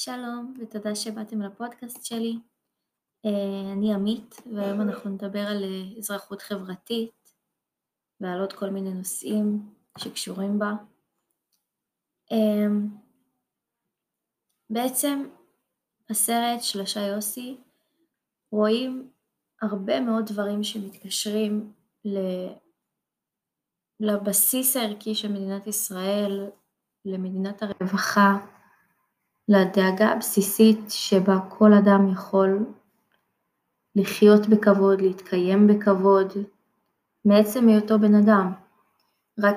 שלום ותודה שבאתם לפודקאסט שלי. אה, אני עמית והיום אנחנו נדבר על אה, אזרחות חברתית ועל עוד כל מיני נושאים שקשורים בה. אה, בעצם בסרט שלושה יוסי רואים הרבה מאוד דברים שמתקשרים לבסיס הערכי של מדינת ישראל, למדינת הרווחה, לדאגה הבסיסית שבה כל אדם יכול לחיות בכבוד, להתקיים בכבוד, מעצם היותו בן אדם. רק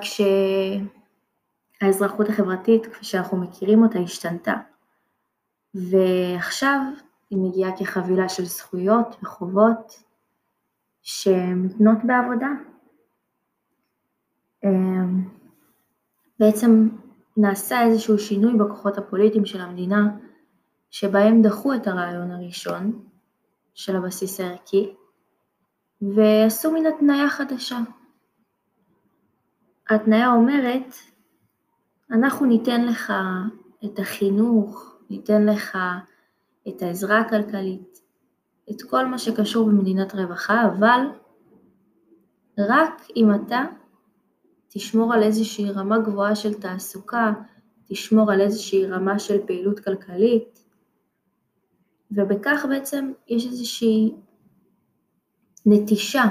שהאזרחות החברתית, כפי שאנחנו מכירים אותה, השתנתה. ועכשיו היא מגיעה כחבילה של זכויות וחובות שמתנות בעבודה. אמ, בעצם נעשה איזשהו שינוי בכוחות הפוליטיים של המדינה, שבהם דחו את הרעיון הראשון של הבסיס הערכי, ועשו מין התניה חדשה. ההתניה אומרת, אנחנו ניתן לך את החינוך, ניתן לך את העזרה הכלכלית, את כל מה שקשור במדינת רווחה, אבל רק אם אתה תשמור על איזושהי רמה גבוהה של תעסוקה, תשמור על איזושהי רמה של פעילות כלכלית, ובכך בעצם יש איזושהי נטישה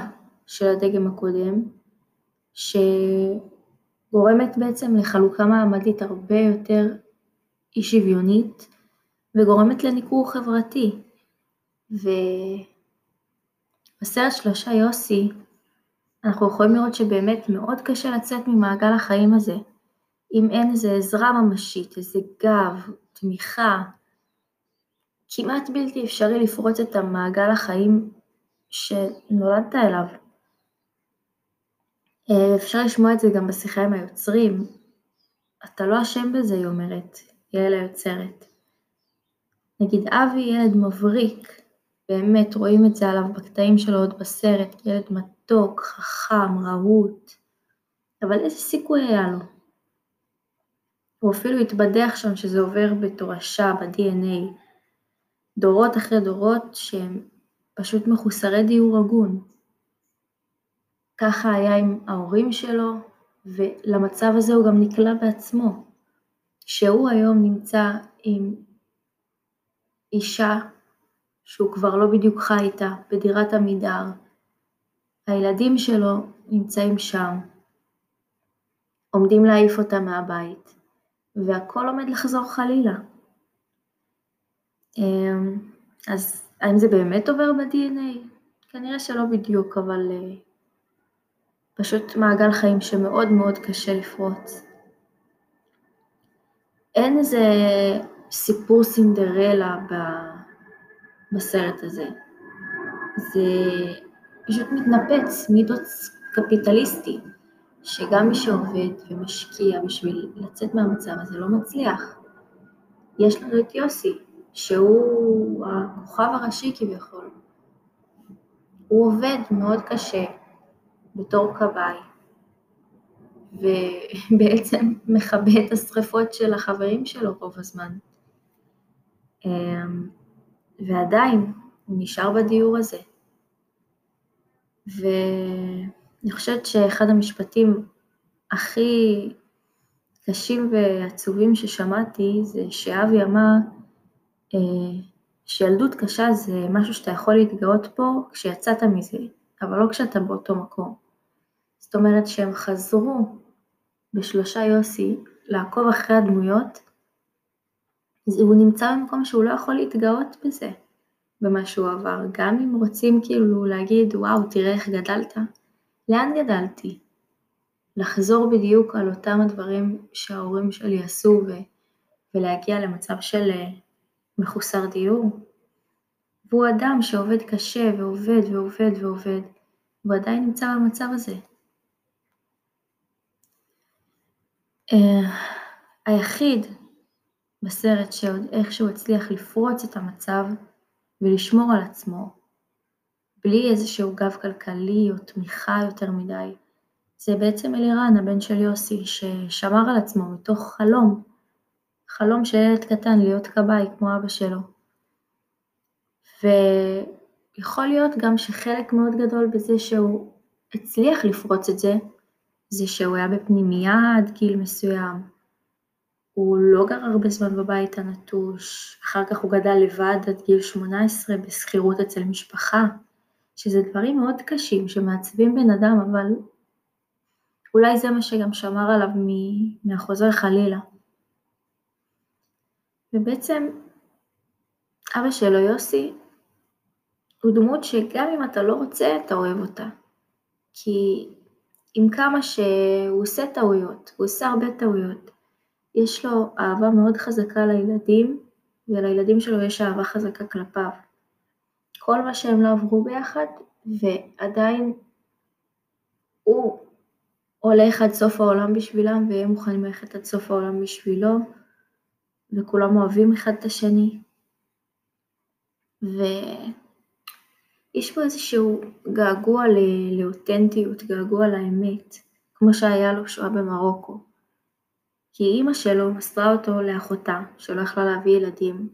של הדגם הקודם, שגורמת בעצם לחלוקה מעמדית הרבה יותר אי שוויונית, וגורמת לניכור חברתי. ובסרט שלושה יוסי אנחנו יכולים לראות שבאמת מאוד קשה לצאת ממעגל החיים הזה, אם אין איזה עזרה ממשית, איזה גב, תמיכה, כמעט בלתי אפשרי לפרוץ את המעגל החיים שנולדת אליו. אה, אפשר לשמוע את זה גם בשיחה עם היוצרים. אתה לא אשם בזה, היא אומרת, יעל היוצרת. נגיד אבי ילד מבריק, באמת רואים את זה עליו בקטעים שלו עוד בסרט, ילד מתוק, חכם, רהוט, אבל איזה סיכוי היה לו? הוא אפילו התבדח שם שזה עובר בתורשה, ב-DNA, דורות אחרי דורות שהם פשוט מחוסרי דיור הגון. ככה היה עם ההורים שלו, ולמצב הזה הוא גם נקלע בעצמו, שהוא היום נמצא עם אישה שהוא כבר לא בדיוק חי איתה, בדירת עמידר. הילדים שלו נמצאים שם, עומדים להעיף אותה מהבית, והכל עומד לחזור חלילה. אמ, אז האם זה באמת עובר ב-DNA? כנראה שלא בדיוק, אבל uh, פשוט מעגל חיים שמאוד מאוד קשה לפרוץ. אין איזה סיפור סינדרלה ב... בסרט הזה. זה פשוט מתנפץ, מיתוס קפיטליסטי, שגם מי שעובד ומשקיע בשביל לצאת מהמצב הזה לא מצליח. יש לנו את יוסי, שהוא הכוכב הראשי כביכול. הוא עובד מאוד קשה בתור כבאי, ובעצם מכבה את השריפות של החברים שלו רוב הזמן. אמ, ועדיין הוא נשאר בדיור הזה. ואני חושבת שאחד המשפטים הכי קשים ועצובים ששמעתי זה שאבי אמר אה, שילדות קשה זה משהו שאתה יכול להתגאות פה כשיצאת מזה, אבל לא כשאתה באותו מקום. זאת אומרת שהם חזרו בשלושה יוסי לעקוב אחרי הדמויות הוא נמצא במקום שהוא לא יכול להתגאות בזה, במה שהוא עבר, גם אם רוצים כאילו להגיד וואו תראה איך גדלת, לאן גדלתי? לחזור בדיוק על אותם הדברים שההורים שלי עשו ו- ולהגיע למצב של אה, מחוסר דיור. והוא אדם שעובד קשה ועובד ועובד ועובד, והוא עדיין נמצא במצב הזה. Uh, היחיד בסרט שעוד איכשהו הצליח לפרוץ את המצב ולשמור על עצמו, בלי איזשהו גב כלכלי או תמיכה יותר מדי, זה בעצם אלירן, הבן של יוסי, ששמר על עצמו מתוך חלום, חלום של ילד קטן להיות כבאי כמו אבא שלו. ויכול להיות גם שחלק מאוד גדול בזה שהוא הצליח לפרוץ את זה, זה שהוא היה בפנימייה עד גיל מסוים. הוא לא גר הרבה זמן בבית הנטוש, אחר כך הוא גדל לבד עד גיל 18 בשכירות אצל משפחה, שזה דברים מאוד קשים שמעצבים בן אדם, אבל אולי זה מה שגם שמר עליו מהחוזר חלילה. ובעצם אבא שלו, יוסי, הוא דמות שגם אם אתה לא רוצה, אתה אוהב אותה. כי עם כמה שהוא עושה טעויות, הוא עושה הרבה טעויות, יש לו אהבה מאוד חזקה לילדים, ולילדים שלו יש אהבה חזקה כלפיו. כל מה שהם לא עברו ביחד, ועדיין הוא הולך עד סוף העולם בשבילם, והם מוכנים ללכת עד סוף העולם בשבילו, וכולם אוהבים אחד את השני. ויש פה איזשהו געגוע לאותנטיות, געגוע לאמת, כמו שהיה לו כשהוא היה במרוקו. כי אימא שלו מסרה אותו לאחותה, שלא יכלה להביא ילדים,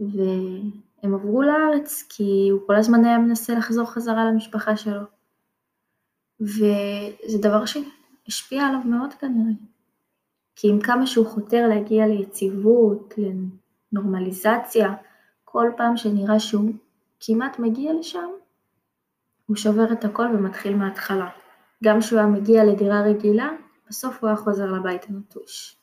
והם עברו לארץ כי הוא כל הזמן היה מנסה לחזור חזרה למשפחה שלו. וזה דבר שהשפיע עליו מאוד כנראה. כי עם כמה שהוא חותר להגיע ליציבות, לנורמליזציה, כל פעם שנראה שהוא כמעט מגיע לשם, הוא שובר את הכל ומתחיל מההתחלה. גם כשהוא היה מגיע לדירה רגילה, בסוף הוא היה חוזר לבית הנטוש.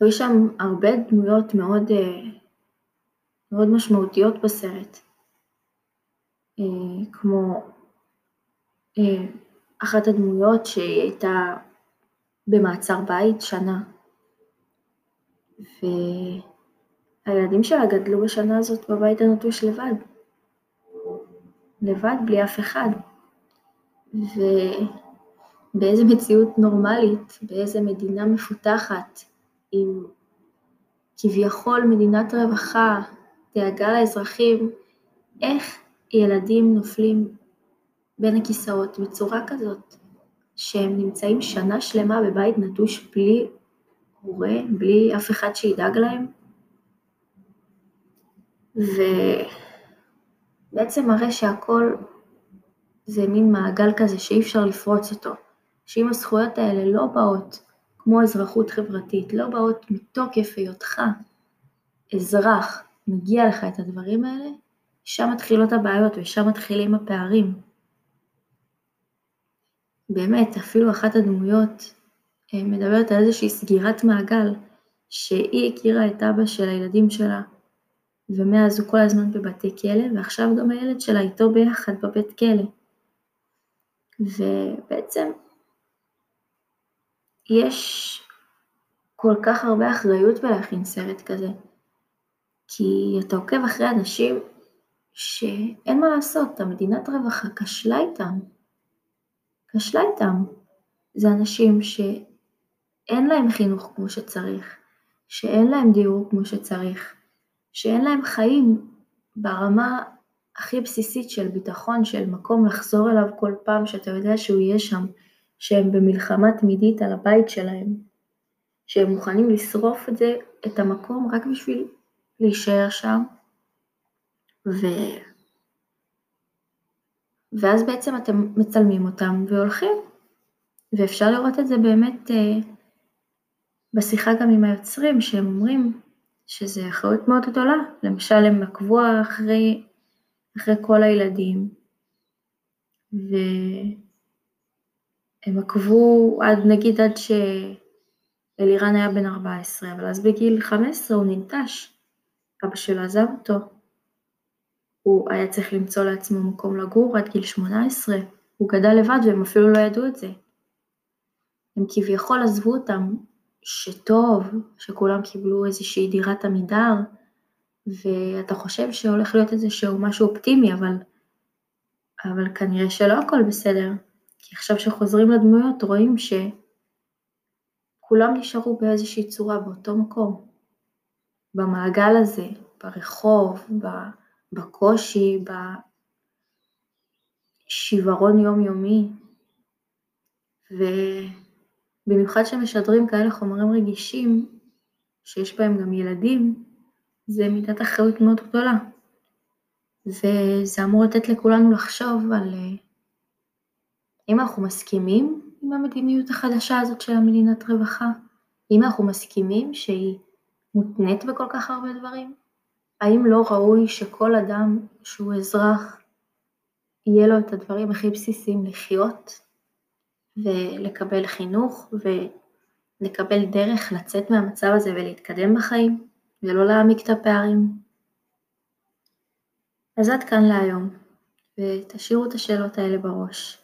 והיו שם הרבה דמויות מאוד, אה, מאוד משמעותיות בסרט, אה, כמו אה, אחת הדמויות שהיא הייתה במעצר בית שנה, והילדים שלה גדלו בשנה הזאת בבית הנטוש לבד, לבד בלי אף אחד. ובאיזה מציאות נורמלית, באיזה מדינה מפותחת, עם כביכול מדינת רווחה, דאגה לאזרחים, איך ילדים נופלים בין הכיסאות בצורה כזאת, שהם נמצאים שנה שלמה בבית נטוש בלי הורה, בלי אף אחד שידאג להם, ובעצם מראה שהכל זה מין מעגל כזה שאי אפשר לפרוץ אותו, שאם הזכויות האלה לא באות כמו אזרחות חברתית, לא באות מתוקף היותך אזרח, מגיע לך את הדברים האלה, שם מתחילות הבעיות ושם מתחילים הפערים. באמת, אפילו אחת הדמויות אה, מדברת על איזושהי סגירת מעגל, שהיא הכירה את אבא של הילדים שלה, ומאז הוא כל הזמן בבתי כלא, ועכשיו גם הילד שלה איתו ביחד בבית כלא. ובעצם יש כל כך הרבה אחריות בלהכין סרט כזה, כי אתה עוקב אחרי אנשים שאין מה לעשות, המדינת רווחה כשלה איתם, כשלה איתם. זה אנשים שאין להם חינוך כמו שצריך, שאין להם דיור כמו שצריך, שאין להם חיים ברמה הכי בסיסית של ביטחון, של מקום לחזור אליו כל פעם שאתה יודע שהוא יהיה שם, שהם במלחמה תמידית על הבית שלהם, שהם מוכנים לשרוף את זה, את המקום רק בשביל להישאר שם, ו... ואז בעצם אתם מצלמים אותם והולכים, ואפשר לראות את זה באמת אה, בשיחה גם עם היוצרים, שהם אומרים שזה אחריות מאוד גדולה, למשל הם עקבו אחרי אחרי כל הילדים, והם עקבו עד, נגיד עד שאלירן היה בן 14, אבל אז בגיל 15 הוא ננטש, אבא שלו עזב אותו, הוא היה צריך למצוא לעצמו מקום לגור עד גיל 18, הוא גדל לבד והם אפילו לא ידעו את זה. הם כביכול עזבו אותם שטוב, שכולם קיבלו איזושהי דירת עמידר, ואתה חושב שהולך להיות איזשהו משהו אופטימי, אבל, אבל כנראה שלא הכל בסדר. כי עכשיו שחוזרים לדמויות רואים שכולם נשארו באיזושהי צורה באותו מקום. במעגל הזה, ברחוב, בקושי, בשיוורון יומיומי. ו... במיוחד שמשדרים כאלה חומרים רגישים, שיש בהם גם ילדים, זה מידת אחריות מאוד גדולה. וזה אמור לתת לכולנו לחשוב על אה, אם אנחנו מסכימים עם המדיניות החדשה הזאת של המדינת רווחה, אם אנחנו מסכימים שהיא מותנית בכל כך הרבה דברים, האם לא ראוי שכל אדם שהוא אזרח, יהיה לו את הדברים הכי בסיסיים לחיות ולקבל חינוך ולקבל דרך לצאת מהמצב הזה ולהתקדם בחיים ולא להעמיק את הפערים. אז עד כאן להיום, ותשאירו את השאלות האלה בראש.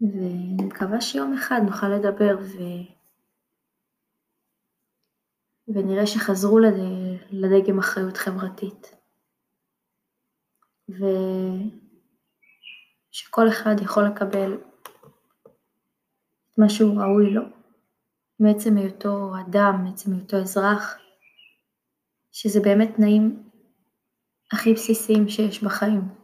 ואני מקווה שיום אחד נוכל לדבר ו... ונראה שחזרו לד... לדגם אחריות חברתית. ושכל אחד יכול לקבל את מה שהוא ראוי לו, מעצם היותו אדם, מעצם היותו אזרח, שזה באמת תנאים הכי בסיסיים שיש בחיים.